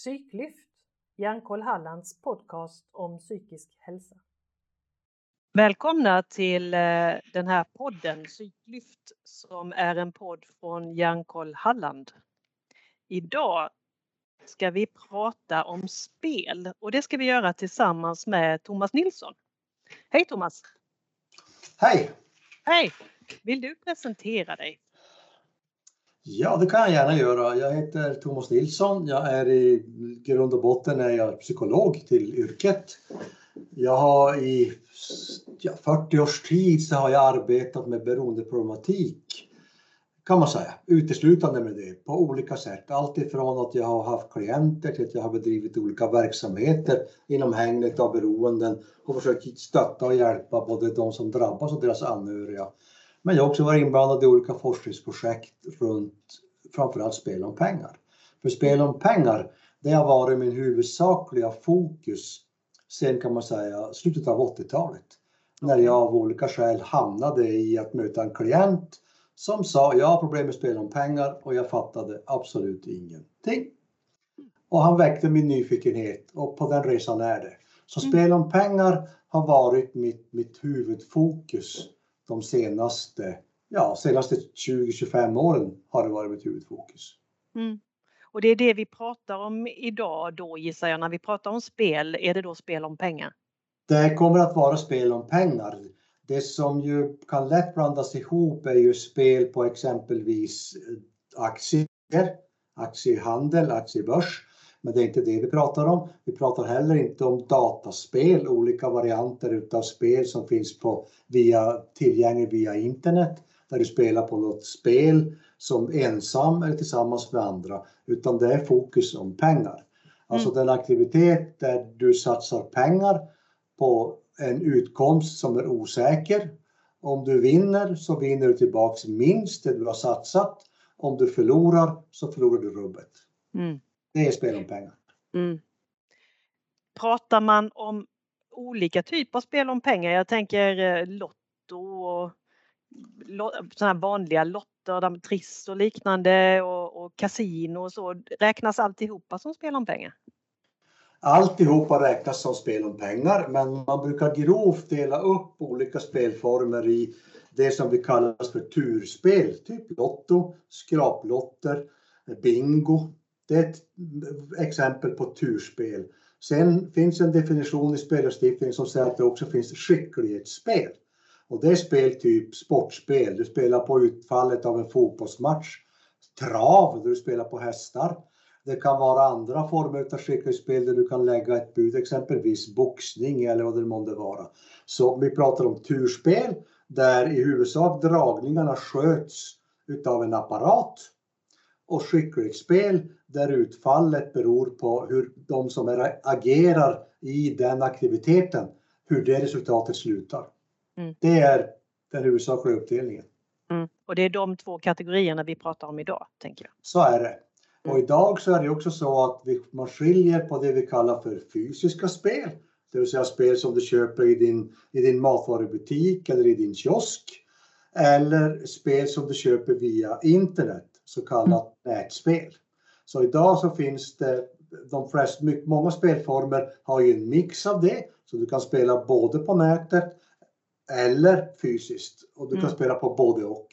Psyklyft, Hjärnkoll Hallands podcast om psykisk hälsa. Välkomna till eh, den här podden Psyklyft som är en podd från Hjärnkoll Halland. Idag ska vi prata om spel och det ska vi göra tillsammans med Thomas Nilsson. Hej Thomas! Hej! Hej! Vill du presentera dig? Ja, det kan jag gärna göra. Jag heter Thomas Nilsson. Jag är i grund och botten är jag psykolog till yrket. Jag har i 40 års tid så har jag arbetat med beroendeproblematik kan man säga, uteslutande med det på olika sätt. Allt ifrån att jag har haft klienter till att jag har bedrivit olika verksamheter inom hängnet av beroenden och försökt stötta och hjälpa både de som drabbas och deras anhöriga. Men jag har också varit inblandad i olika forskningsprojekt runt framförallt spel om pengar. För spel om pengar, det har varit min huvudsakliga fokus sen kan man säga slutet av 80-talet. När jag av olika skäl hamnade i att möta en klient som sa jag har problem med spel om pengar och jag fattade absolut ingenting. Och han väckte min nyfikenhet och på den resan är det. Så mm. spel om pengar har varit mitt, mitt huvudfokus de senaste, ja, senaste 20-25 åren har det varit mitt huvudfokus. Mm. Och det är det vi pratar om idag då gissar jag, när vi pratar om spel, är det då spel om pengar? Det kommer att vara spel om pengar. Det som ju kan lätt blandas ihop är ju spel på exempelvis eh, aktier, aktiehandel, aktiebörs. Men det är inte det vi pratar om. Vi pratar heller inte om dataspel, olika varianter utav spel som finns på via, tillgängligt via internet. Där du spelar på något spel som ensam eller tillsammans med andra. Utan det är fokus om pengar. Alltså mm. den aktivitet där du satsar pengar på en utkomst som är osäker. Om du vinner så vinner du tillbaks minst det du har satsat. Om du förlorar så förlorar du rubbet. Mm. Det är spel om pengar. Mm. Pratar man om olika typer av spel om pengar? Jag tänker eh, Lotto och sådana här vanliga lotter, Triss och liknande och, och kasino och så. Räknas alltihopa som spel om pengar? Alltihopa räknas som spel om pengar men man brukar grovt dela upp olika spelformer i det som vi kallar för turspel, typ Lotto, skraplotter, bingo. Det är ett exempel på turspel. Sen finns en definition i spellagstiftningen som säger att det också finns skicklighetsspel. Och det är spel typ sportspel. Du spelar på utfallet av en fotbollsmatch. Trav, där du spelar på hästar. Det kan vara andra former av skicklighetsspel där du kan lägga ett bud, exempelvis boxning eller vad det månde vara. Så vi pratar om turspel där i huvudsak dragningarna sköts utav en apparat och skicklighetsspel där utfallet beror på hur de som är, agerar i den aktiviteten, hur det resultatet slutar. Mm. Det är den huvudsakliga uppdelningen. Mm. Och det är de två kategorierna vi pratar om idag, tänker jag. Så är det. Och mm. idag så är det också så att vi, man skiljer på det vi kallar för fysiska spel, det vill säga spel som du köper i din, i din matvarubutik eller i din kiosk. Eller spel som du köper via internet, så kallat mm. nätspel. Så idag så finns det de flesta, många spelformer har ju en mix av det. Så du kan spela både på nätet eller fysiskt och du kan mm. spela på både och.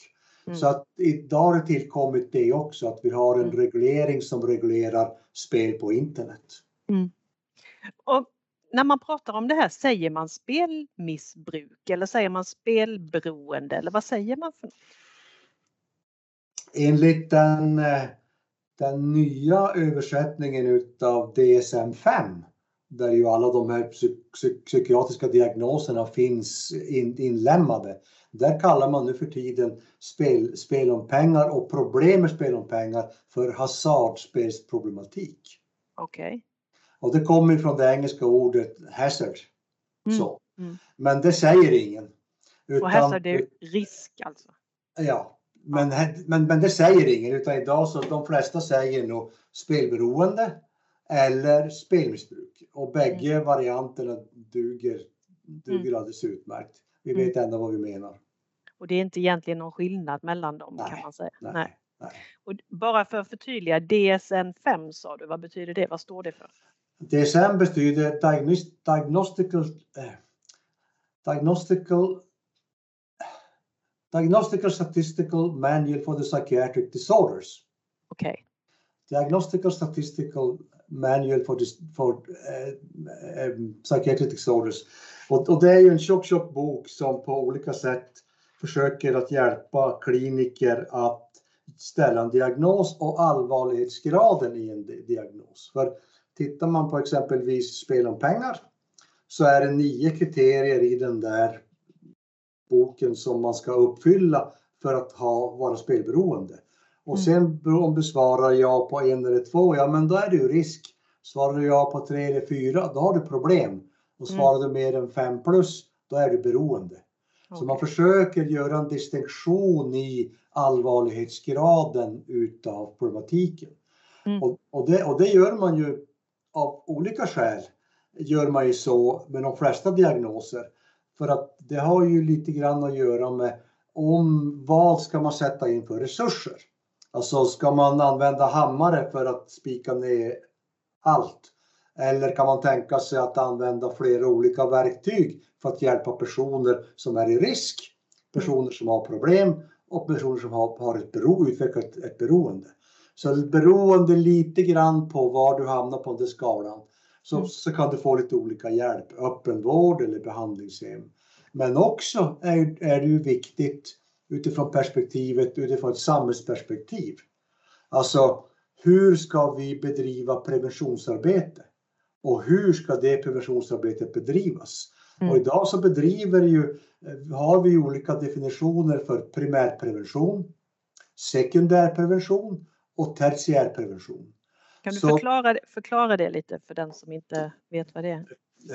Mm. Så att idag har det tillkommit det också att vi har en mm. reglering som reglerar spel på internet. Mm. Och när man pratar om det här, säger man spelmissbruk eller säger man spelberoende eller vad säger man? för Enligt den, eh, den nya översättningen utav DSM-5 där ju alla de här psyk psykiatriska diagnoserna finns in, inlämnade. Där kallar man nu för tiden spel, spel om pengar och problem med spel om pengar för hasardspelsproblematik. Okej. Okay. Och det kommer från det engelska ordet hazard. Mm. Så. Mm. Men det säger ingen. Utan, och hazard är risk alltså? Ja, men, men, men det säger ingen utan idag så de flesta säger nog spelberoende eller spelmissbruk. Och bägge mm. varianterna duger, duger mm. alldeles utmärkt. Vi vet mm. ändå vad vi menar. Och det är inte egentligen någon skillnad mellan dem nej, kan man säga. Nej. nej. Nej. Och bara för att förtydliga, DSN-5 sa du, vad betyder det? Vad står det för? DSM betyder diagnos- Diagnostical, eh, diagnostical, diagnostical Statistical Manual for the Psychiatric Disorders. Okej. Diagnostical Statistical Manual for, dis, for eh, eh, Psychiatric Disorders. Och, och det är ju en tjock, tjock bok som på olika sätt försöker att hjälpa kliniker att ställa en diagnos och allvarlighetsgraden i en di- diagnos. För tittar man på exempelvis spel om pengar så är det nio kriterier i den där boken som man ska uppfylla för att ha, vara spelberoende. Och sen om du svarar ja på en eller två, ja men då är det ju risk. Svarar du ja på tre eller fyra, då har du problem. Och svarar du mer än fem plus, då är du beroende. Så man försöker göra en distinktion i allvarlighetsgraden utav problematiken. Mm. Och, och, det, och det gör man ju av olika skäl. Gör man ju så med de flesta diagnoser. För att det har ju lite grann att göra med om vad ska man sätta in för resurser. Alltså ska man använda hammare för att spika ner allt? Eller kan man tänka sig att använda flera olika verktyg för att hjälpa personer som är i risk, personer som har problem och personer som har, har ett bero, utvecklat ett beroende. Så beroende lite grann på var du hamnar på den skalan så, Mm. så kan du få lite olika hjälp, öppenvård eller behandlingshem. Men också är, är det ju viktigt utifrån perspektivet, utifrån ett samhällsperspektiv. Alltså, hur ska vi bedriva preventionsarbete? Och hur ska det preventionsarbetet bedrivas? Mm. Och idag så bedriver ju, har vi olika definitioner för primärprevention, sekundärprevention och tertiärprevention. Kan du Så- förklara, det- förklara det lite för den som inte vet vad det är?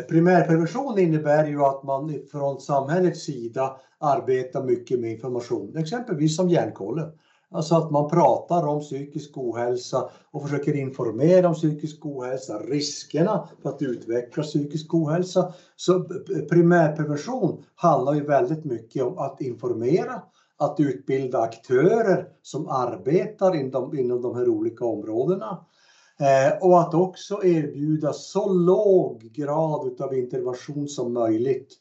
Primärprevention innebär ju att man från samhällets sida arbetar mycket med information, exempelvis som hjärnkollen. Alltså att man pratar om psykisk ohälsa och försöker informera om psykisk ohälsa, riskerna för att utveckla psykisk ohälsa. Så primärprevention handlar ju väldigt mycket om att informera, att utbilda aktörer som arbetar inom, inom de här olika områdena. Eh, och att också erbjuda så låg grad utav intervention som möjligt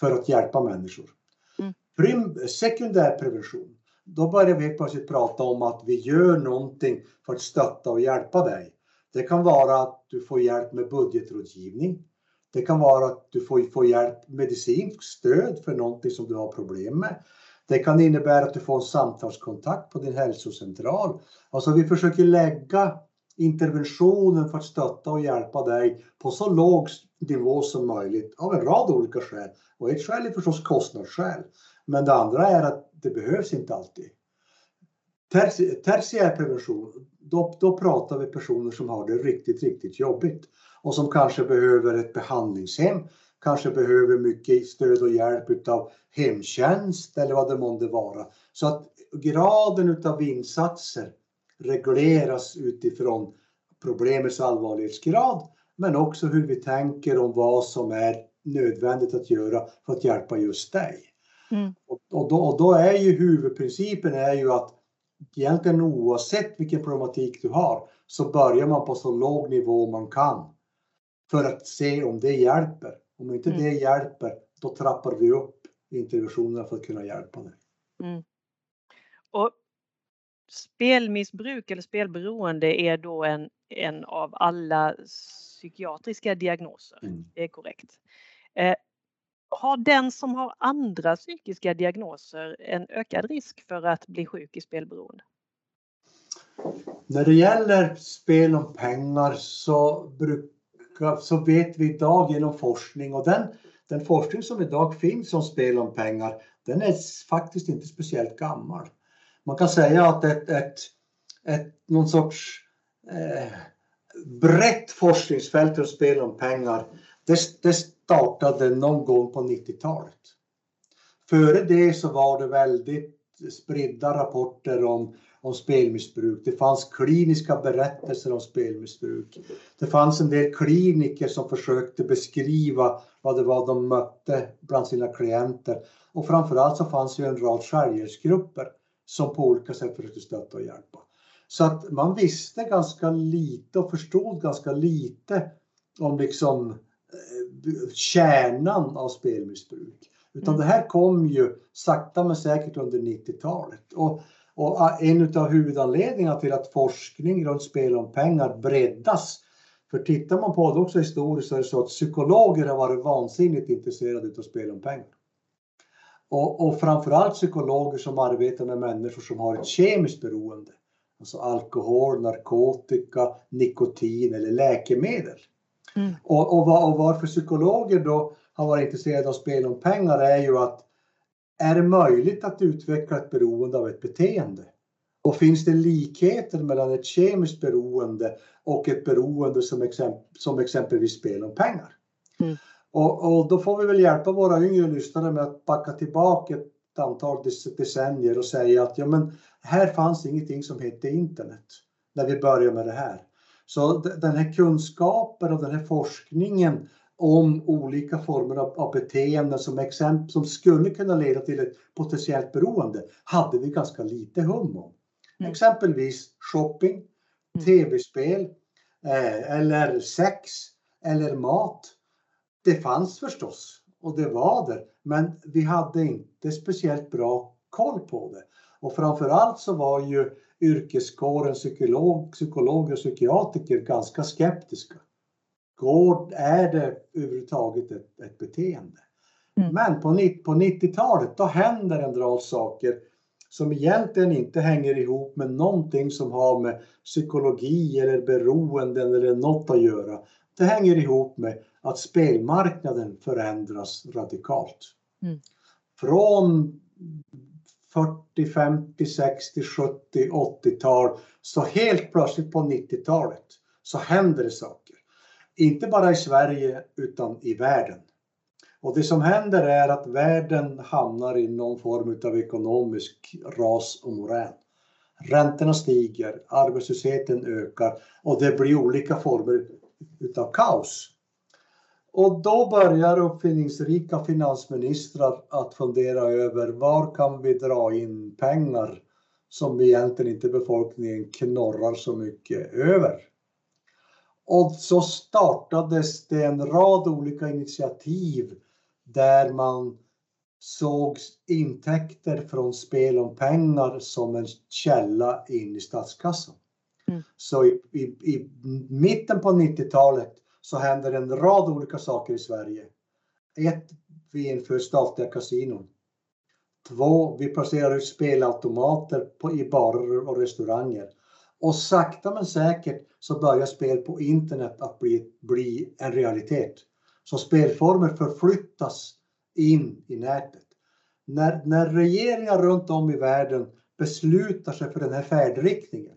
för att hjälpa människor. Mm. Prim, sekundärprevention, då börjar vi plötsligt prata om att vi gör någonting för att stötta och hjälpa dig. Det kan vara att du får hjälp med budgetrådgivning. Det kan vara att du får, får hjälp, medicinskt stöd för någonting som du har problem med. Det kan innebära att du får en samtalskontakt på din hälsocentral. Alltså vi försöker lägga interventionen för att stötta och hjälpa dig på så låg nivå som möjligt av en rad olika skäl. Och ett skäl är förstås kostnadsskäl. Men det andra är att det behövs inte alltid. Tertiär prevention, då, då pratar vi personer som har det riktigt, riktigt jobbigt och som kanske behöver ett behandlingshem, kanske behöver mycket stöd och hjälp utav hemtjänst eller vad det månde vara. Så att graden utav insatser regleras utifrån problemets allvarlighetsgrad men också hur vi tänker om vad som är nödvändigt att göra för att hjälpa just dig. Mm. Och, och, då, och då är ju huvudprincipen är ju att egentligen oavsett vilken problematik du har så börjar man på så låg nivå man kan för att se om det hjälper. Om inte Mm. det hjälper, då trappar vi upp interventionerna för att kunna hjälpa dig. Och spelmissbruk eller spelberoende är då en, en av alla psykiatriska diagnoser. Mm. Det är korrekt. Eh, har den som har andra psykiska diagnoser en ökad risk för att bli sjuk i spelberoende? När det gäller spel om pengar så, brukar, så vet vi idag genom forskning och den, den forskning som idag finns om spel om pengar den är faktiskt inte speciellt gammal. Man kan säga att ett, ett, ett någon sorts eh, brett forskningsfält för spel om pengar det, det startade någon gång på 90-talet. Före det så var det väldigt spridda rapporter om om spelmissbruk. Det fanns kliniska berättelser om spelmissbruk. Det fanns en del kliniker som försökte beskriva vad det var de mötte bland sina klienter. Och framförallt så fanns ju en rad självhjälpsgrupper som på olika sätt försökte stötta och hjälpa. Så att man visste ganska lite och förstod ganska lite om liksom eh, kärnan av spelmissbruk. Utan mm. det här kom ju sakta men säkert under 90-talet. Och, och en av huvudanledningarna till att forskning runt spel om pengar breddas. För tittar man på det också historiskt så är det så att psykologer har varit vansinnigt intresserade av spel om pengar. Och, och framförallt psykologer som arbetar med människor som har ett kemiskt beroende. Alltså alkohol, narkotika, nikotin eller läkemedel. Mm. Och, och, var, och varför psykologer då har varit intresserade av spel om pengar är ju att är det möjligt att utveckla ett beroende av ett beteende? Och finns det likheter mellan ett kemiskt beroende och ett beroende som, exemp som exempelvis spel om pengar? Mm. Och, och, då får vi väl hjälpa våra yngre lyssnare med att backa tillbaka ett antal decennier och säga att ja, men här fanns ingenting som hette internet när vi började med det här. Så den här kunskapen och den här forskningen om olika former av, av beteenden som, exempel, som skulle kunna leda till ett potentiellt beroende hade vi ganska lite hum om. Mm. Exempelvis shopping, mm. tv-spel eh, eller sex eller mat. Det fanns förstås och det var där, men vi hade inte speciellt bra koll på det. Och framförallt så var ju yrkeskåren psykolog, psykologer och psykiatriker ganska skeptiska. Går, är det överhuvudtaget ett, ett beteende? Mm. Men på, på 90-talet då händer en rad saker som egentligen inte hänger ihop med någonting som har med psykologi eller beroenden eller något att göra. Det hänger ihop med att spelmarknaden förändras radikalt. Mm. Från 40, 50, 60, 70, 80-tal så helt plötsligt på 90-talet så händer det saker. Inte bara i Sverige utan i världen. Och det som händer är att världen hamnar i någon form av ekonomisk ras och morän. Räntorna stiger, arbetslösheten ökar och det blir olika former utav kaos. Och då börjar uppfinningsrika finansministrar att fundera över var kan vi dra in pengar som egentligen inte befolkningen knorrar så mycket över. Och så startades det en rad olika initiativ där man såg intäkter från spel om pengar som en källa in i statskassan. Mm. Så i, i, i mitten på 90-talet så händer en rad olika saker i Sverige. Ett, vi inför statliga kasinon. Två, vi placerar ut spelautomater på, i barer och restauranger. Och sakta men säkert så börjar spel på internet att bli, bli en realitet. Så spelformer förflyttas in i nätet. När, när regeringar runt om i världen beslutar sig för den här färdriktningen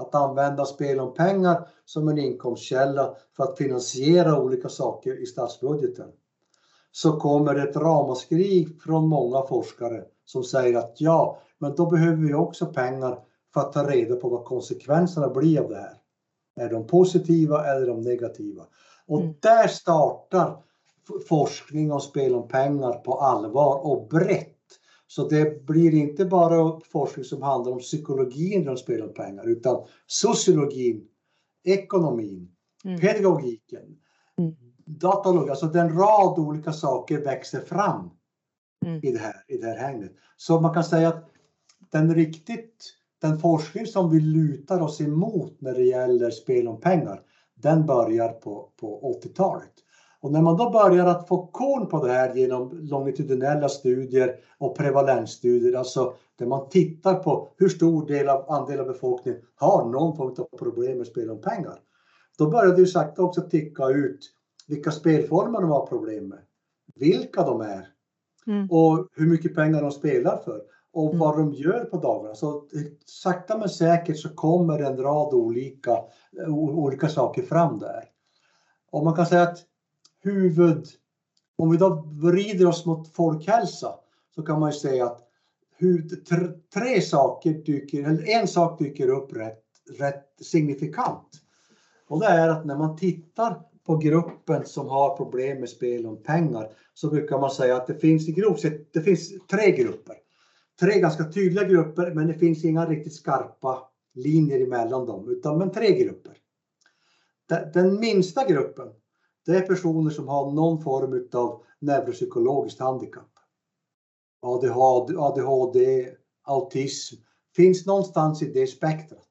att använda spel om pengar som en inkomstkälla för att finansiera olika saker i statsbudgeten. Så kommer ett ramaskrig från många forskare som säger att ja, men då behöver vi också pengar för att ta reda på vad konsekvenserna blir av det här. Är de positiva eller de negativa? Och mm. där startar forskning om spel om pengar på allvar och brett så det blir inte bara forskning som handlar om psykologin runt spel om pengar utan sociologin, ekonomin, mm. pedagogiken, mm. datalogi, alltså den rad olika saker växer fram mm. i, det här, i det här hängnet. Så man kan säga att den riktigt, den forskning som vi lutar oss emot när det gäller spel om pengar, den börjar på, på 80-talet. Och när man då börjar att få koll på det här genom longitudinella studier och prevalensstudier, alltså där man tittar på hur stor del av andel av befolkningen har någon form av problem med spel om pengar. Då börjar det ju sakta också ticka ut vilka spelformer de har problem med, vilka de är mm. och hur mycket pengar de spelar för och mm. vad de gör på dagarna. Så sakta men säkert så kommer en rad olika, olika saker fram där. Och man kan säga att huvud... Om vi då vrider oss mot folkhälsa så kan man ju säga att tre saker dyker, eller en sak dyker upp rätt, rätt signifikant. Och det är att när man tittar på gruppen som har problem med spel om pengar så brukar man säga att det finns i grovt sett det finns tre grupper. tre ganska tydliga grupper men det finns inga riktigt skarpa linjer emellan dem utan men tre grupper. Den minsta gruppen det är personer som har någon form av neuropsykologiskt handikapp. ADHD, ADHD, autism finns någonstans i det spektrat.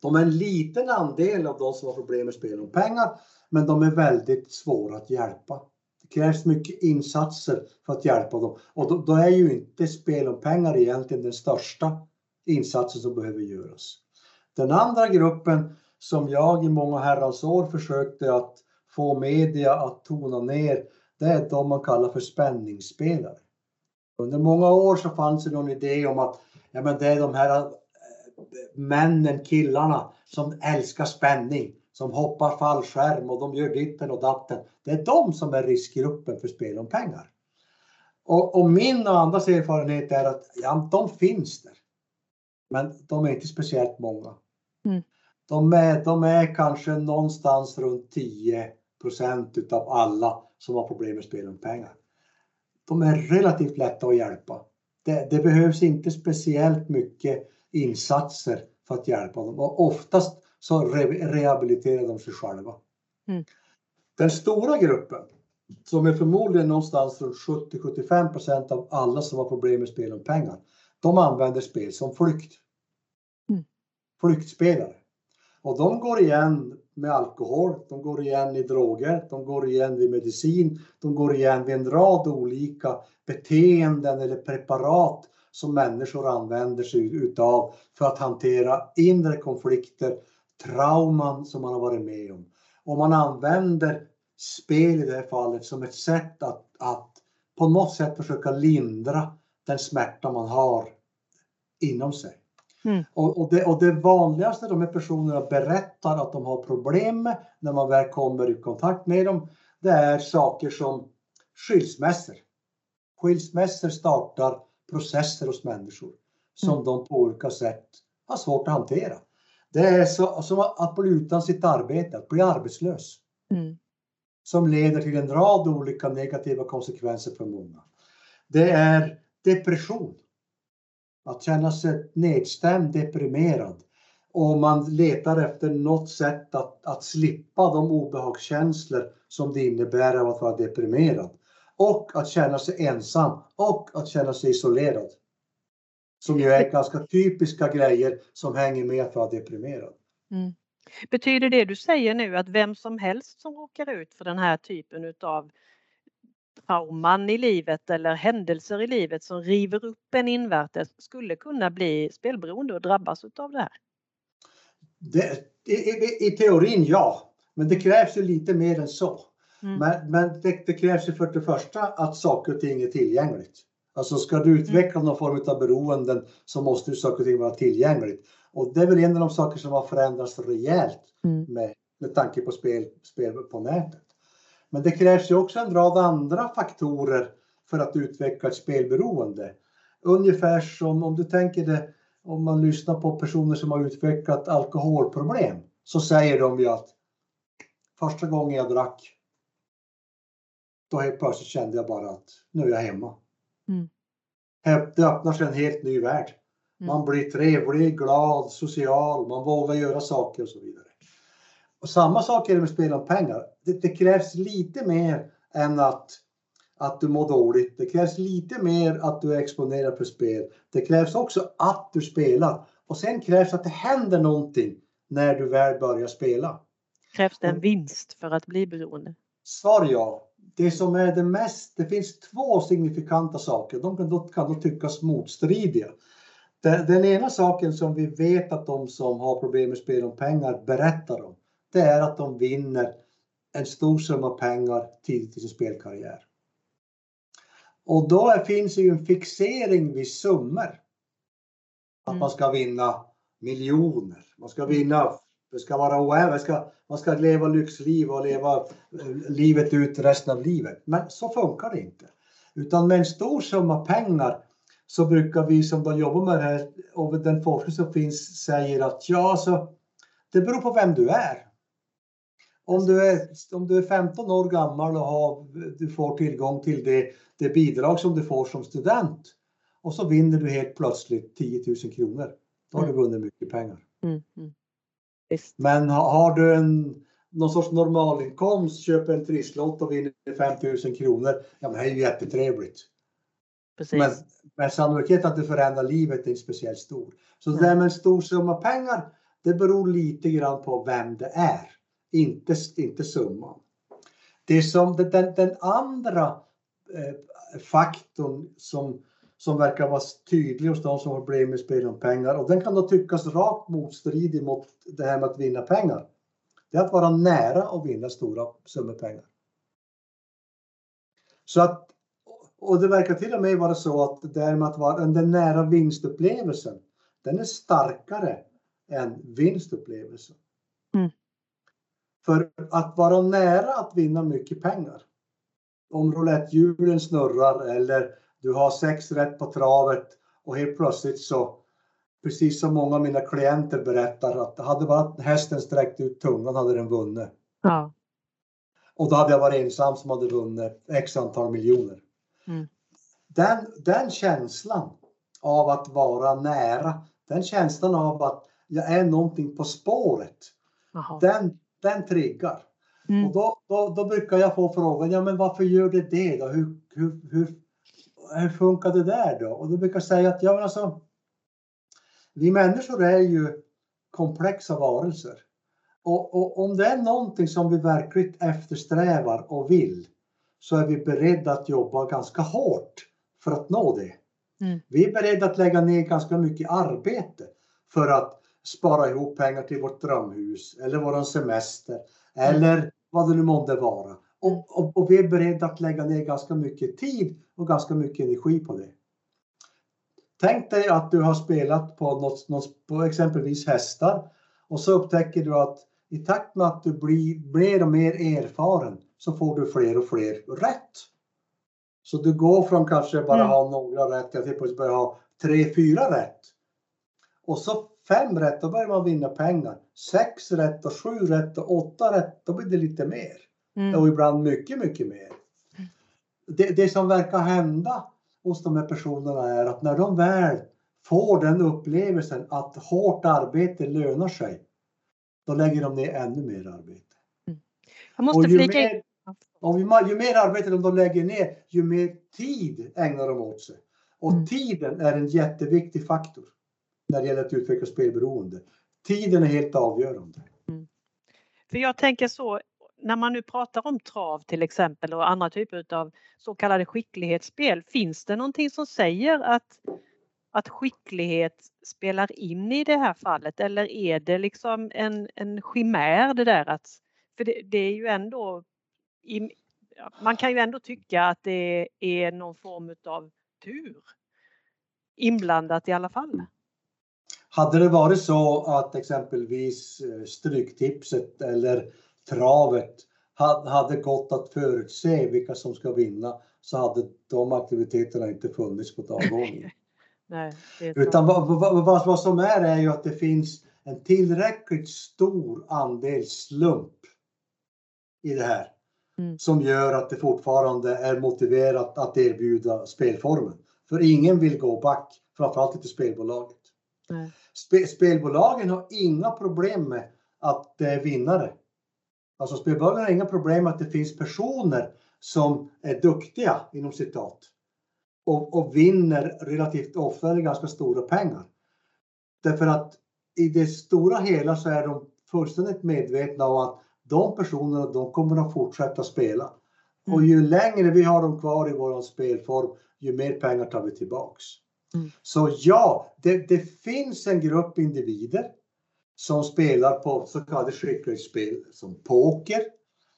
De är en liten andel av de som har problem med spel om pengar men de är väldigt svåra att hjälpa. Det krävs mycket insatser för att hjälpa dem och då, då är ju inte spel om pengar egentligen den största insatsen som behöver göras. Den andra gruppen som jag i många herrans år försökte att få media att tona ner, det är de man kallar för spänningsspelare. Under många år så fanns det någon idé om att ja, men det är de här eh, männen, killarna som älskar spänning, som hoppar fallskärm och de gör ditten och datten. Det är de som är riskgruppen för spel om pengar. Och, och min och andras erfarenhet är att ja, de finns där. Men de är inte speciellt många. Mm. De, är, de är kanske någonstans runt 10% utav alla som har problem med spel om pengar. De är relativt lätta att hjälpa. Det, det, behövs inte speciellt mycket insatser för att hjälpa dem och oftast så re, rehabiliterar de sig själva. Mm. Den stora gruppen som är förmodligen någonstans runt 70-75% av alla som har problem med spel om pengar. De använder spel som flykt. Mm. Flyktspelare. Och de går igen med alkohol, de går igen i droger, de går igen vid medicin, de går igen vid en rad olika beteenden eller preparat som människor använder sig utav för att hantera inre konflikter, trauman som man har varit med om. Och man använder spel i det här fallet som ett sätt att, att på något sätt försöka lindra den smärta man har inom sig. Mm. Och, och, det, och det vanligaste de här personerna berättar att de har problem med när man väl kommer i kontakt med dem, det är saker som skilsmässor. Skilsmässor startar processer hos människor som mm. de på olika sätt har svårt att hantera. Det är så, som att bli utan sitt arbete, att bli arbetslös. Mm. Som leder till en rad olika negativa konsekvenser för många. Det är depression. Att känna sig nedstämd, deprimerad. Och man letar efter något sätt att, att slippa de obehagskänslor som det innebär av att vara deprimerad. Och att känna sig ensam och att känna sig isolerad. Som ju är ganska typiska grejer som hänger med att vara deprimerad. Mm. Betyder det du säger nu att vem som helst som råkar ut för den här typen utav trauman i livet eller händelser i livet som river upp en invärtes skulle kunna bli spelberoende och drabbas av det här? Det, i, i, I teorin ja, men det krävs ju lite mer än så. Mm. Men, men det, det, krävs ju för det första att saker och ting är tillgängligt. Alltså ska du utveckla någon form av beroenden så måste ju saker och ting vara tillgängligt. Och det är väl en av de saker som har förändrats rejält mm. med, med tanke på spel, spel på nätet. Men det krävs ju också en rad andra faktorer för att utveckla ett spelberoende. Ungefär som om du tänker det om man lyssnar på personer som har utvecklat alkoholproblem så säger de ju att första gången jag drack då helt plötsligt kände jag bara att nu är jag hemma. Mm. Det öppnar sig en helt ny värld. Mm. Man blir trevlig, glad, social, man vågar göra saker och så vidare. Och samma sak är det med spel om pengar. Det, det, krävs lite mer än att, att du mår dåligt. Det krävs lite mer att du är exponerad för spel. Det krävs också att du spelar. Och sen krävs att det händer någonting när du väl börjar spela. Krävs det en vinst för att bli beroende? Svar ja. Det som är det mest, det finns två signifikanta saker. De kan då, kan då tyckas motstridiga. Den, den ena saken som vi vet att de som har problem med spel om pengar berättar om det är att de vinner en stor summa pengar tidigt i sin spelkarriär. Och då finns ju en fixering vid summor. Att mm. man ska vinna miljoner, man ska vinna, det ska vara oändligt, ska, man ska leva lyxliv och leva eh, livet ut resten av livet. Men så funkar det inte. Utan med en stor summa pengar så brukar vi som då jobbar med det här och den forskning som finns säger att ja, så det beror på vem du är. Om du, är, om du är 15 år gammal och har, du får tillgång till det, det bidrag som du får som student och så vinner du helt plötsligt 10 000 kronor. Då har du Mm. vunnit mycket pengar. Mm. Mm. Men ha- har du en någon sorts normalinkomst, köper en trisslott och vinner 5 000 kronor. Ja, men det är ju jättetrevligt. Precis. Men, men sannolikheten att det förändrar livet är inte speciellt stor. Så det där med en stor summa pengar, det beror lite grann på vem det är. Inte, inte summan. Det som den, den andra eh, faktorn som, som verkar vara tydlig hos de som har problem med spel om pengar och den kan då tyckas rakt motstridig mot det här med att vinna pengar. Det är att vara nära att vinna stora summor pengar. Så att, och det verkar till och med vara så att det där med att vara den nära vinstupplevelsen, den är starkare än vinstupplevelsen. Mm. För att vara nära att vinna mycket pengar. Om rouletthjulen snurrar eller du har sex rätt på travet och helt plötsligt så, precis som många av mina klienter berättar, att hade bara hästen sträckt ut tungan hade den vunnit. Ja. Och då hade jag varit ensam som hade vunnit x antal miljoner. Mm. Den, den känslan av att vara nära, den känslan av att jag är någonting på spåret, Jaha. den, den triggar. Mm. Och då, då, då brukar jag få frågan, ja men varför gör det det då? Hur, hur, hur, hur funkar det där då? Och då brukar jag säga att ja, men alltså, vi människor är ju komplexa varelser. Och, och om det är någonting som vi verkligen eftersträvar och vill så är vi beredda att jobba ganska hårt för att nå det. Mm. Vi är beredda att lägga ner ganska mycket arbete för att spara ihop pengar till vårt drömhus eller våran semester eller vad det nu månde vara. Och, och, och vi är beredda att lägga ner ganska mycket tid och ganska mycket energi på det. Tänk dig att du har spelat på, något, något, på exempelvis hästar och så upptäcker du att i takt med att du blir mer och mer erfaren så får du fler och fler rätt. Så du går från kanske bara Mm. ha några rätt till att börja ha tre, fyra rätt. Och så fem rätt, då börjar man vinna pengar. Sex rätt och sju rätt och åtta rätt, då blir det lite mer. Mm. Och ibland mycket, mycket mer. Det, det som verkar hända hos de här personerna är att när de väl får den upplevelsen att hårt arbete lönar sig, då lägger de ner ännu mer arbete. Jag måste Och ju flika mer, och ju, ju mer arbete de lägger ner, ju mer tid ägnar de åt sig. Och Mm. tiden är en jätteviktig faktor när det gäller att utveckla spelberoende. Tiden är helt avgörande. Mm. För jag tänker så, när man nu pratar om trav till exempel och andra typer av så kallade skicklighetsspel, finns det någonting som säger att, att skicklighet spelar in i det här fallet eller är det liksom en, en chimär det där att, för det, det är ju ändå, i, man kan ju ändå tycka att det är någon form av tur inblandat i alla fall. Hade det varit så att exempelvis eh, Stryktipset eller travet ha- hade gått att förutse vilka som ska vinna så hade de aktiviteterna inte funnits på dagordningen. Nej. Utan vad, vad, vad, vad som är är ju att det finns en tillräckligt stor andel slump i det här. Mm. Som gör att det fortfarande är motiverat att erbjuda spelformen. För ingen vill gå back, framförallt inte spelbolaget. Spe, spelbolagen har inga problem med att det är vinnare. Alltså spelbolagen har inga problem med att det finns personer som är duktiga inom citat och, och vinner relativt ofta eller ganska stora pengar. Därför att i det stora hela så är de fullständigt medvetna om att de personerna de kommer att fortsätta spela. Och ju längre vi har dem kvar i våran spelform, ju mer pengar tar vi tillbaks. Mm. Så ja, det, det finns en grupp individer som spelar på så kallade skicklighetsspel som poker,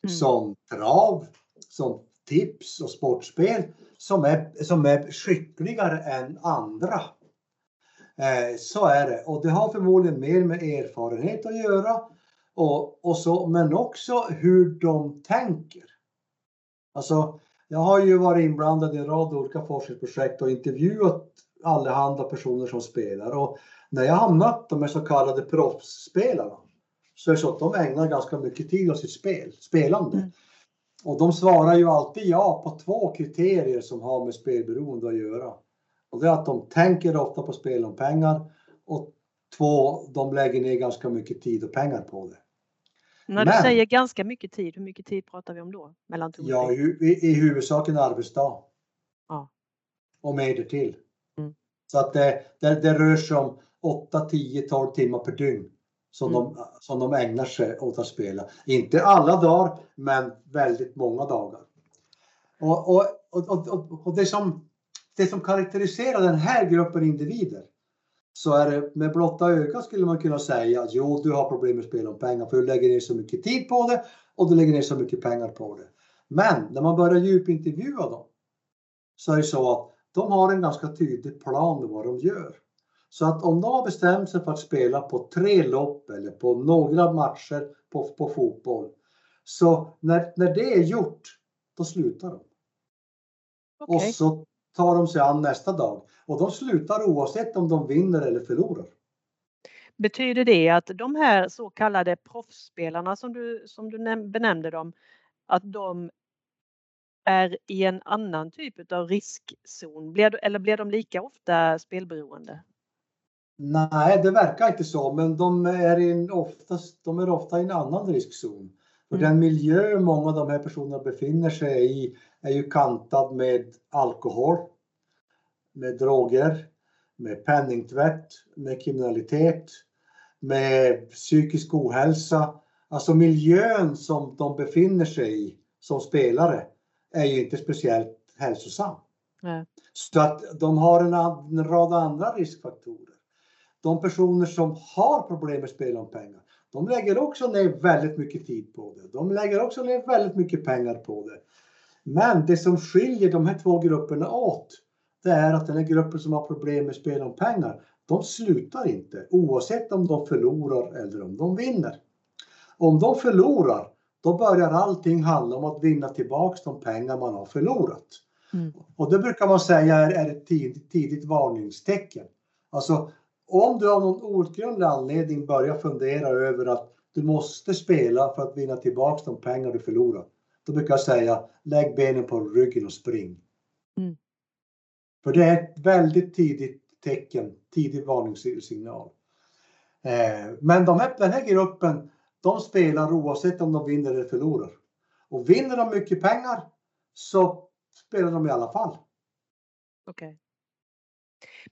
Mm. som trav, som tips och sportspel som är, som är skickligare än andra. Eh, så är det och det har förmodligen mer med erfarenhet att göra och, och så, men också hur de tänker. Alltså, jag har ju varit inblandad i en rad olika forskningsprojekt och intervjuat allehanda personer som spelar och när jag har mött de här så kallade proffsspelarna så är det så att de ägnar ganska mycket tid åt sitt spel, spelande. Mm. Och de svarar ju alltid ja på två kriterier som har med spelberoende att göra. Och det är att de tänker ofta på spel om pengar och två, de lägger ner ganska mycket tid och pengar på det. När du säger ganska mycket tid, hur mycket tid pratar vi om då? Mellan ja, i, i huvudsak en arbetsdag. Ja. Och mer till. Mm. Så att det, det, det rör sig om 8, 10, 12 timmar per dygn som, mm. de, som de ägnar sig åt att spela. Inte alla dagar, men väldigt många dagar. Och, och, och, och, och det, som, det som karaktäriserar den här gruppen individer så är det med blotta ögat skulle man kunna säga att jo, du har problem med spel om pengar för du lägger ner så mycket tid på det och du lägger ner så mycket pengar på det. Men när man börjar djupintervjua dem så är det så att de har en ganska tydlig plan med vad de gör. Så att om de har bestämt sig för att spela på tre lopp eller på några matcher på, på fotboll. Så när, när det är gjort, då slutar de. Okay. Och så tar de sig an nästa dag. Och de slutar oavsett om de vinner eller förlorar. Betyder det att de här så kallade proffsspelarna som du, som du benämnde dem, att de är i en annan typ av riskzon? Blir, eller blir de lika ofta spelberoende? Nej, det verkar inte så, men de är, in oftast, de är ofta i en annan riskzon. För mm. den miljö många av de här personerna befinner sig i är ju kantad med alkohol, med droger, med penningtvätt, med kriminalitet, med psykisk ohälsa. Alltså miljön som de befinner sig i som spelare är ju inte speciellt hälsosam. Nej. Så att de har en, en rad andra riskfaktorer. De personer som har problem med spel om pengar, de lägger också ner väldigt mycket tid på det. De lägger också ner väldigt mycket pengar på det. Men det som skiljer de här två grupperna åt, det är att den här gruppen som har problem med spel om pengar, de slutar inte oavsett om de förlorar eller om de vinner. Om de förlorar, då börjar allting handla om att vinna tillbaks de pengar man har förlorat. Mm. Och det brukar man säga är, är ett tidigt, tidigt varningstecken. Alltså om du av någon outgrundlig anledning börjar fundera över att du måste spela för att vinna tillbaks de pengar du förlorar. Då brukar jag säga lägg benen på ryggen och spring. Mm. För det är ett väldigt tidigt tecken, tidig varningssignal. Eh, men de här, den här gruppen, de spelar oavsett om de vinner eller förlorar. Och vinner de mycket pengar så spelar de i alla fall. Okej. Okay.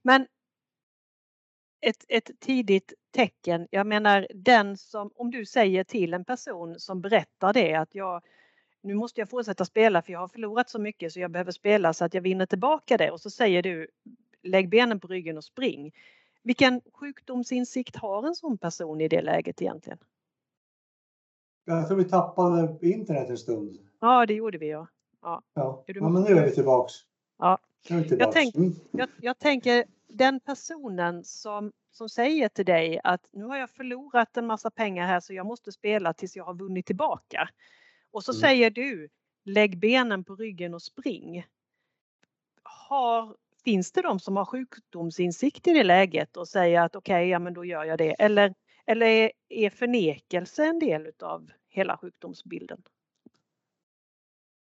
Men ett, ett tidigt tecken, jag menar den som, om du säger till en person som berättar det att jag nu måste jag fortsätta spela för jag har förlorat så mycket så jag behöver spela så att jag vinner tillbaka det och så säger du lägg benen på ryggen och spring. Vilken sjukdomsinsikt har en sån person i det läget egentligen? Jag tror vi tappade internet en stund. Ja, det gjorde vi ja. Ja, ja. ja men nu är vi tillbaks. Ja. Nu är vi tillbaks. Jag, tänk, mm. jag, jag tänker den personen som, som säger till dig att nu har jag förlorat en massa pengar här så jag måste spela tills jag har vunnit tillbaka. Och så mm. säger du lägg benen på ryggen och spring. Har, finns det de som har sjukdomsinsikt i det läget och säger att okej, okay, ja men då gör jag det. Eller, eller är förnekelse en del utav hela sjukdomsbilden?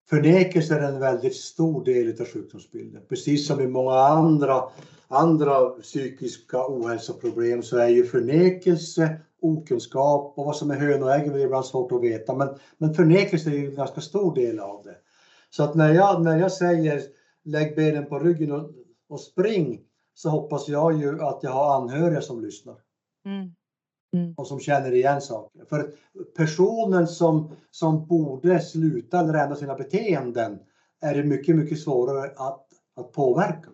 Förnekelse är en väldigt stor del av sjukdomsbilden. Precis som i många andra, andra psykiska ohälsoproblem så är ju förnekelse okunskap och vad som är hön och ägg är ibland svårt att veta. Men, men förnekelse är ju en ganska stor del av det. Så att när jag, när jag säger lägg benen på ryggen och, och spring så hoppas jag ju att jag har anhöriga som lyssnar. Mm. Mm. Och som känner igen saker. För personen som, som borde sluta eller ändra sina beteenden är det mycket, mycket svårare att, att påverka.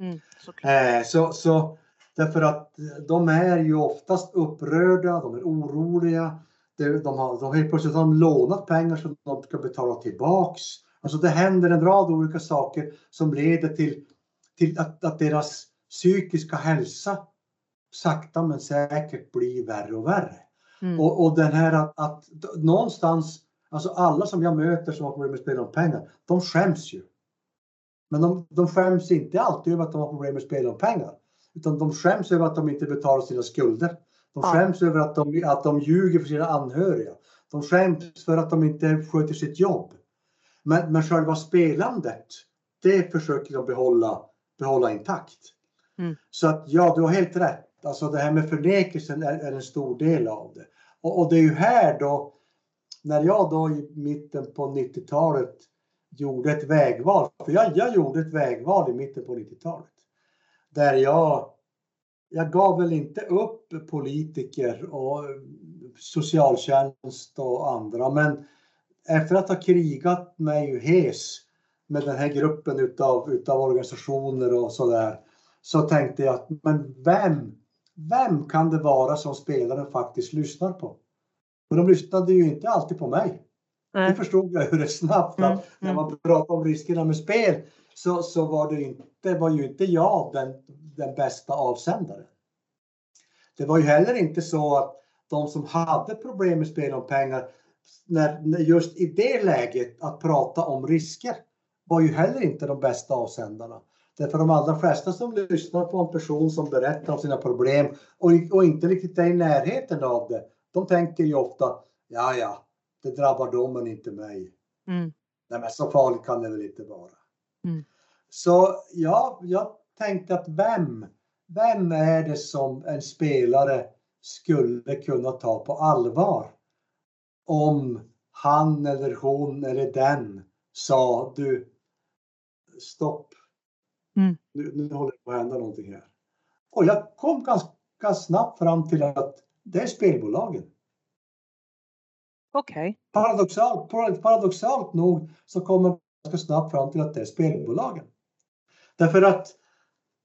Mm, eh, så, så Därför att de är ju oftast upprörda, de är oroliga. De, de har, de helt plötsligt har de lånat pengar som de ska betala tillbaks. Alltså det händer en rad olika saker som leder till, till att, att deras psykiska hälsa sakta men säkert blir värre och värre. Mm. Och, och den här att, att någonstans, alltså alla som jag möter som har problem med spel om pengar, de skäms ju. Men de, de skäms inte alltid över att de har problem med spel om pengar. Utan de skäms över att de inte betalar sina skulder. De skäms ja. över att de, att de ljuger för sina anhöriga. De skäms för att de inte sköter sitt jobb. Men, men själva spelandet, det försöker de behålla behålla intakt. Mm. Så att ja, du har helt rätt. Alltså det här med förnekelsen är, är en stor del av det. Och, och, det är ju här då, när jag då i mitten på 90-talet gjorde ett vägval, för jag, jag gjorde ett vägval i mitten på 90-talet. Där jag, jag gav väl inte upp politiker och socialtjänst och andra, men efter att ha krigat mig hes med den här gruppen utav, utav organisationer och sådär, så tänkte jag att men vem, vem kan det vara som spelaren faktiskt lyssnar på? Och de lyssnade ju inte alltid på mig. Nej. Det förstod jag ju rätt snabbt Mm, att när man pratar om riskerna med spel så, så var, det inte, var ju inte jag den, den bästa avsändaren. Det var ju heller inte så att de som hade problem med spel om pengar, när, när just i det läget att prata om risker var ju heller inte de bästa avsändarna. Därför de allra flesta som lyssnar på en person som berättar om sina problem och, och inte riktigt är i närheten av det, de tänker ju ofta, ja ja, det drabbar dem men inte mig. Mm. Nej men så farligt kan det väl inte vara. Mm. Så ja, jag tänkte att vem, vem är det som en spelare skulle kunna ta på allvar? Om han eller hon eller den sa du stopp. Nu, nu håller det på att hända någonting här. Och jag kom ganska snabbt fram till att det är spelbolagen. Okej. Paradoxalt, paradoxalt nog så kommer man ganska snabbt fram till att det är spelbolagen. Därför att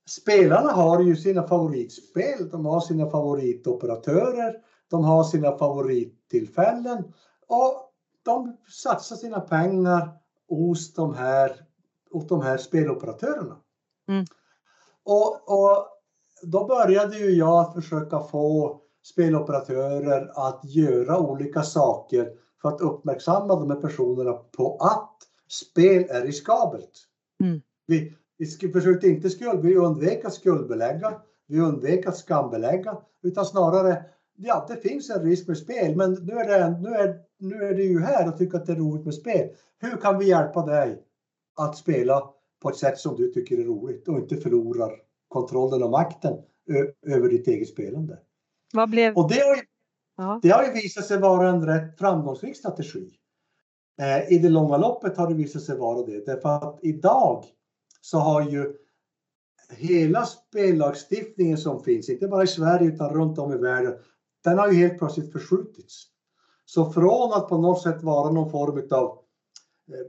spelarna har ju sina favoritspel, de har sina favoritoperatörer, de har sina favorittillfällen och de satsar sina pengar hos de här, hos de här speloperatörerna. Mm. Och, och då började ju jag att försöka få speloperatörer att göra olika saker för att uppmärksamma de här personerna på att spel är riskabelt. Mm. Vi, vi försökte inte skuld, vi undvek att skuldbelägga, vi undvek att skambelägga, utan snarare, ja det finns en risk med spel, men nu är det, nu är, nu är det ju här och tycker att det är roligt med spel. Hur kan vi hjälpa dig att spela på ett sätt som du tycker är roligt och inte förlorar kontrollen och makten över ditt eget spelande? Vad blev... Och det har, ju, Ja. det har ju visat sig vara en rätt framgångsrik strategi. Eh, I det långa loppet har det visat sig vara det. Därför att idag så har ju hela spellagstiftningen som finns, inte bara i Sverige utan runt om i världen, den har ju helt plötsligt förskjutits. Så från att på något sätt vara någon form av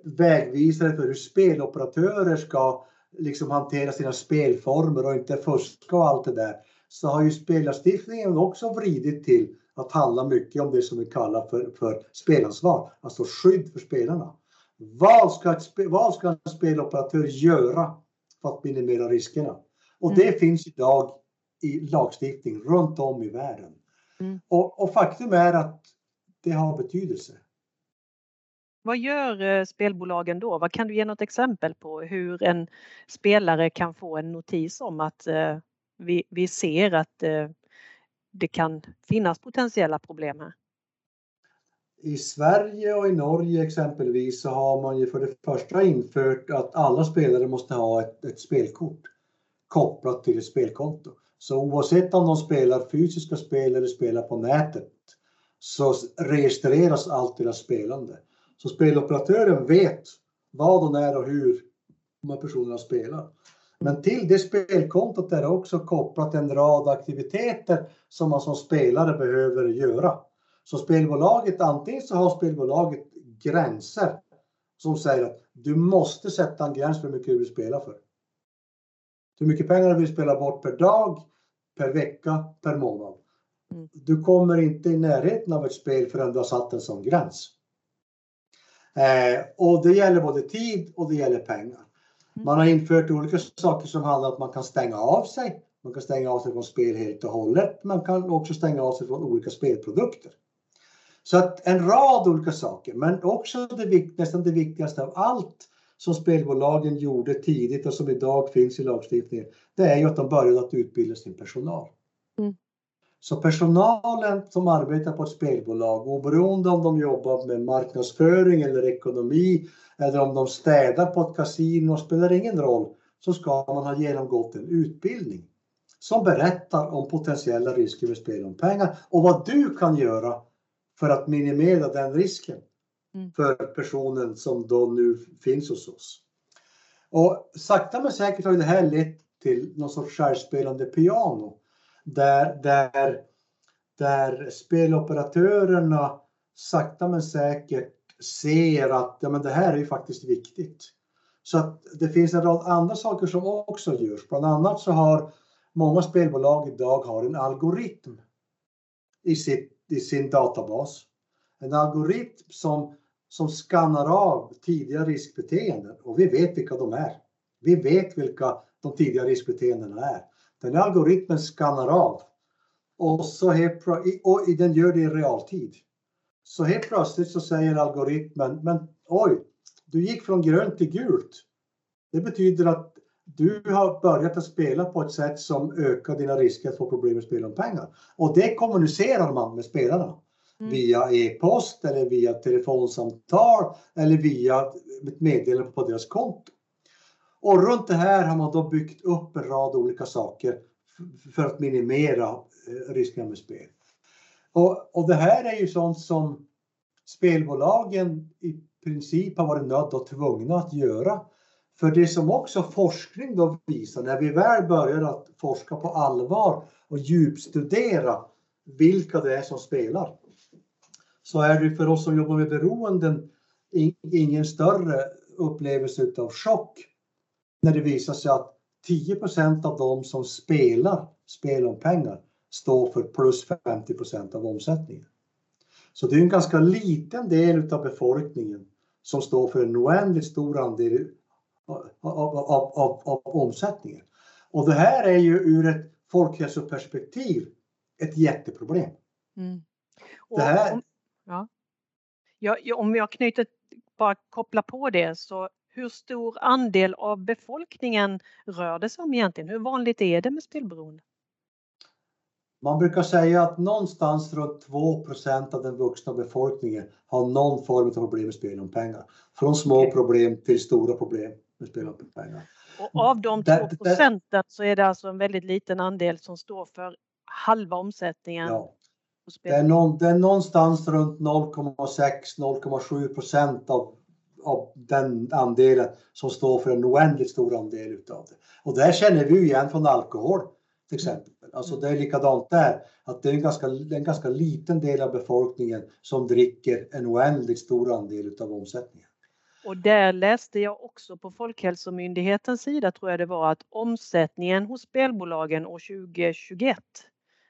vägvisare för hur speloperatörer ska liksom hantera sina spelformer och inte fuska och allt det där, så har ju spellagstiftningen också vridit till att handla mycket om det som vi kallar för, för spelansvar, alltså skydd för spelarna. Vad ska, ett, vad ska en speloperatör göra för att minimera riskerna? Och Mm. det finns idag i lagstiftning runt om i världen. Mm. Och, och faktum är att det har betydelse. Vad gör eh, spelbolagen då? Vad kan du ge något exempel på hur en spelare kan få en notis om att eh, vi, vi ser att eh, det kan finnas potentiella problem här? I Sverige och i Norge exempelvis så har man ju för det första infört att alla spelare måste ha ett, ett spelkort kopplat till ett spelkonto. Så oavsett om de spelar fysiska spel eller spelar på nätet så registreras allt deras spelande. Så speloperatören vet vad och när och hur de här personerna spelar. Men till det spelkontot är det också kopplat en rad aktiviteter som man som spelare behöver göra. Så spelbolaget, antingen så har spelbolaget gränser som säger att du måste sätta en gräns för hur mycket du vill spela för. Hur mycket pengar du vill spela bort per dag, per vecka, per månad. Mm. Du kommer inte i närheten av ett spel förrän du har satt en sån gräns. Eh, och det gäller både tid och det gäller pengar. Man har infört olika saker som handlar om att man kan stänga av sig. Man kan stänga av sig från spel helt och hållet. Man kan också stänga av sig från olika spelprodukter. Så att en rad olika saker, men också det, nästan det viktigaste av allt som spelbolagen gjorde tidigt och som idag finns i lagstiftningen, det är ju att de började att utbilda sin personal. Mm. Så personalen som arbetar på ett spelbolag, oberoende om de jobbar med marknadsföring eller ekonomi eller om de städar på ett kasino, spelar ingen roll. så ska man ha genomgått en utbildning som berättar om potentiella risker med spel om pengar och vad du kan göra för att minimera den risken mm. för personen som då nu finns hos oss. Och sakta men säkert har det här lett till någon sorts självspelande piano där, där, där speloperatörerna sakta men säkert ser att ja, men det här är ju faktiskt viktigt. Så att det finns en rad andra saker som också görs. Bland annat så har många spelbolag idag har en algoritm i, sitt, i sin databas. En algoritm som, som skannar av tidiga riskbeteenden och vi vet vilka de är. Vi vet vilka de tidiga riskbeteendena är. Den algoritmen skannar av och, så helt, och den gör det i realtid. Så helt plötsligt så säger algoritmen, men oj, du gick från grönt till gult. Det betyder att du har börjat att spela på ett sätt som ökar dina risker att få problem med spel om pengar. Och det kommunicerar man med spelarna. Mm. Via e-post eller via telefonsamtal eller via ett meddelande på deras konto. Och runt det här har man då byggt upp en rad olika saker för att minimera eh, riskerna med spel. Och, och det här är ju sånt som spelbolagen i princip har varit nödda och tvungna att göra. För det som också forskning då visar, när vi väl börjar att forska på allvar och djupstudera vilka det är som spelar, så är det för oss som jobbar med beroenden ingen större upplevelse av chock när det visar sig att 10% av de som spelar spel om pengar står för plus 50% av omsättningen. Så det är en ganska liten del av befolkningen som står för en oändligt stor andel av, av, av, av, omsättningen. Och det här är ju ur ett folkhälsoperspektiv ett jätteproblem. Mm. det här... om, ja. Ja, om jag knyter, bara kopplar på det så hur stor andel av befolkningen rör det sig om egentligen? Hur vanligt är det med spelberoende? Man brukar säga att någonstans runt 2% av den vuxna befolkningen har någon form av problem med spel om pengar. Från små okay. problem till stora problem med spel om pengar. Och av de 2 procenten så är det alltså en väldigt liten andel som står för halva omsättningen. Ja. Det är, någon, det är någonstans runt 0,6-0,7 procent av, av den andelen som står för en oändligt stor andel utav det. Och det känner vi igen från alkohol till exempel. Alltså det är likadant där, att det är en ganska, en ganska liten del av befolkningen som dricker en oändligt stor andel utav omsättningen. Och där läste jag också på Folkhälsomyndighetens sida tror jag det var att omsättningen hos spelbolagen år 2021,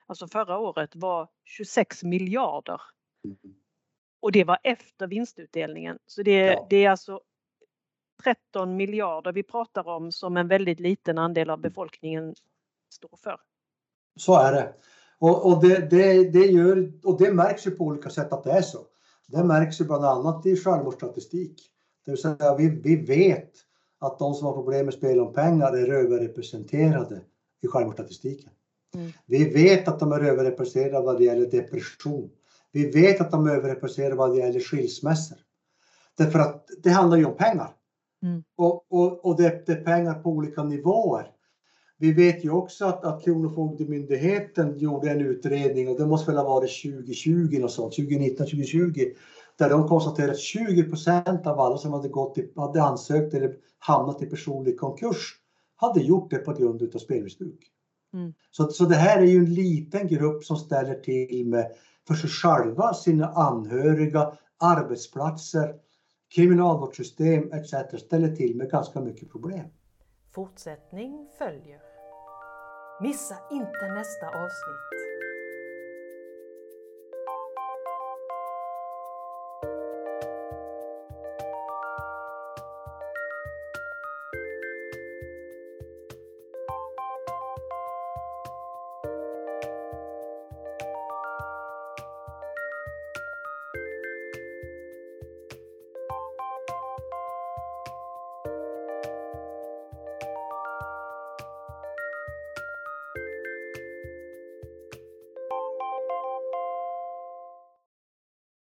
alltså förra året, var 26 miljarder. Mm. Och det var efter vinstutdelningen. Så det, ja. det är alltså 13 miljarder vi pratar om som en väldigt liten andel av befolkningen står för. Så är det. Och, och, det, det, det gör, och det märks ju på olika sätt att det är så. Det märks ju bland annat i självmordsstatistik. Det vill säga vi, vi vet att de som har problem med spel om pengar är överrepresenterade i självmordsstatistiken. Mm. Vi vet att de är överrepresenterade vad det gäller depression. Vi vet att de är överrepresenterade vad det gäller skilsmässor. Därför att det handlar ju om pengar. Mm. Och, och, och det, det, är pengar på olika nivåer. Vi vet ju också att, att Kronofogdemyndigheten gjorde en utredning och det måste väl ha varit 2020 och sånt, 2019, 2020 där de konstaterade att 20% av alla som hade, gått i, hade ansökt eller hamnat i personlig konkurs hade gjort det på grund av spelmissbruk. Mm. Så, så det här är ju en liten grupp som ställer till med för sig själva, sina anhöriga, arbetsplatser, kriminalvårdssystem etc. ställer till med ganska mycket problem. Fortsättning följer. Missa inte nästa avsnitt.